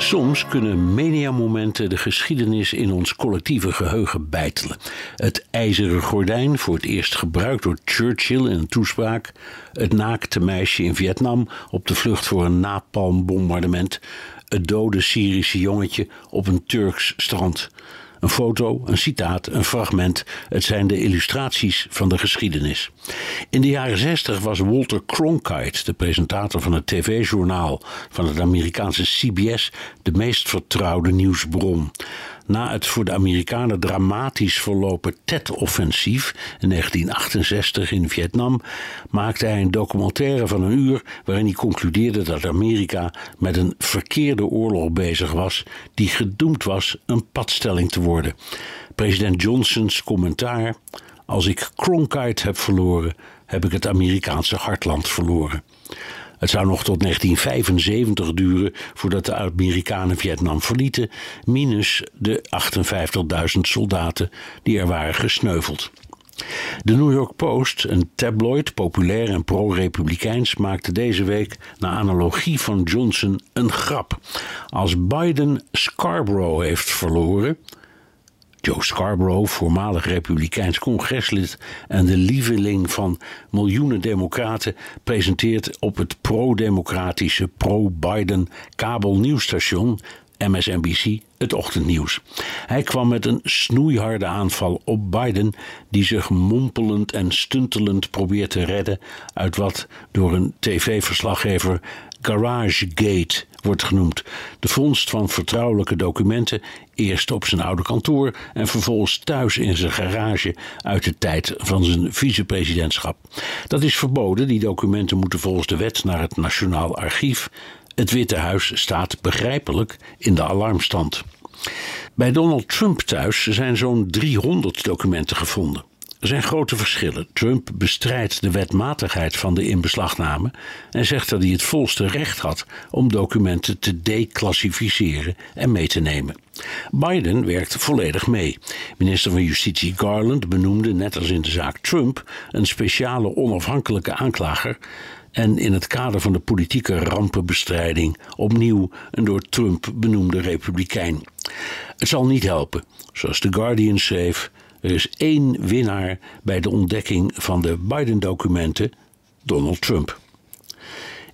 Soms kunnen mediamomenten de geschiedenis in ons collectieve geheugen bijtelen. Het ijzeren gordijn, voor het eerst gebruikt door Churchill in een toespraak. Het naakte meisje in Vietnam op de vlucht voor een napalmbombardement. Het dode Syrische jongetje op een Turks strand. Een foto, een citaat, een fragment. Het zijn de illustraties van de geschiedenis. In de jaren 60 was Walter Cronkite, de presentator van het tv-journaal van het Amerikaanse CBS, de meest vertrouwde nieuwsbron. Na het voor de Amerikanen dramatisch verlopen Tet-offensief in 1968 in Vietnam maakte hij een documentaire van een uur waarin hij concludeerde dat Amerika met een verkeerde oorlog bezig was die gedoemd was een padstelling te worden. President Johnsons commentaar: Als ik Cronkite heb verloren, heb ik het Amerikaanse hartland verloren. Het zou nog tot 1975 duren voordat de Amerikanen Vietnam verlieten, minus de 58.000 soldaten die er waren gesneuveld. De New York Post, een tabloid, populair en pro-republikeins, maakte deze week, naar analogie van Johnson, een grap. Als Biden Scarborough heeft verloren, Joe Scarborough, voormalig Republikeins congreslid en de lieveling van miljoenen democraten, presenteert op het pro-democratische, pro-Biden kabelnieuwsstation MSNBC het ochtendnieuws. Hij kwam met een snoeiharde aanval op Biden, die zich mompelend en stuntelend probeert te redden uit wat door een tv-verslaggever Garagegate wordt genoemd. De vondst van vertrouwelijke documenten, eerst op zijn oude kantoor en vervolgens thuis in zijn garage uit de tijd van zijn vicepresidentschap. Dat is verboden, die documenten moeten volgens de wet naar het Nationaal Archief. Het Witte Huis staat begrijpelijk in de alarmstand. Bij Donald Trump thuis zijn zo'n 300 documenten gevonden. Er zijn grote verschillen. Trump bestrijdt de wetmatigheid van de inbeslagname en zegt dat hij het volste recht had om documenten te declassificeren en mee te nemen. Biden werkt volledig mee. Minister van Justitie Garland benoemde, net als in de zaak Trump, een speciale onafhankelijke aanklager en in het kader van de politieke rampenbestrijding opnieuw een door Trump benoemde republikein. Het zal niet helpen. Zoals The Guardian schreef, er is één winnaar bij de ontdekking van de Biden-documenten: Donald Trump.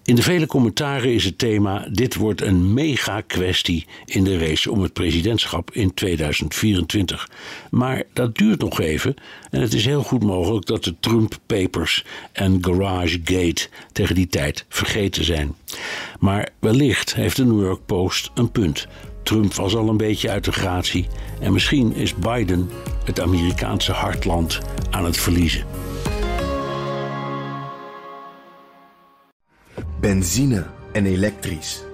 In de vele commentaren is het thema: dit wordt een mega-kwestie in de race om het presidentschap in 2024. Maar dat duurt nog even en het is heel goed mogelijk dat de Trump Papers en Garage Gate tegen die tijd vergeten zijn. Maar wellicht heeft de New York Post een punt. Trump was al een beetje uit de gratie en misschien is Biden het Amerikaanse hartland aan het verliezen. Benzine en elektrisch.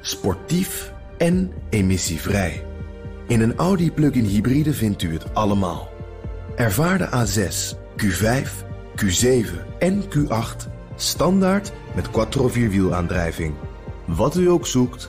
Sportief en emissievrij. In een Audi plug-in hybride vindt u het allemaal. Ervaar de A6, Q5, Q7 en Q8 standaard met quattro vierwielaandrijving. Wat u ook zoekt,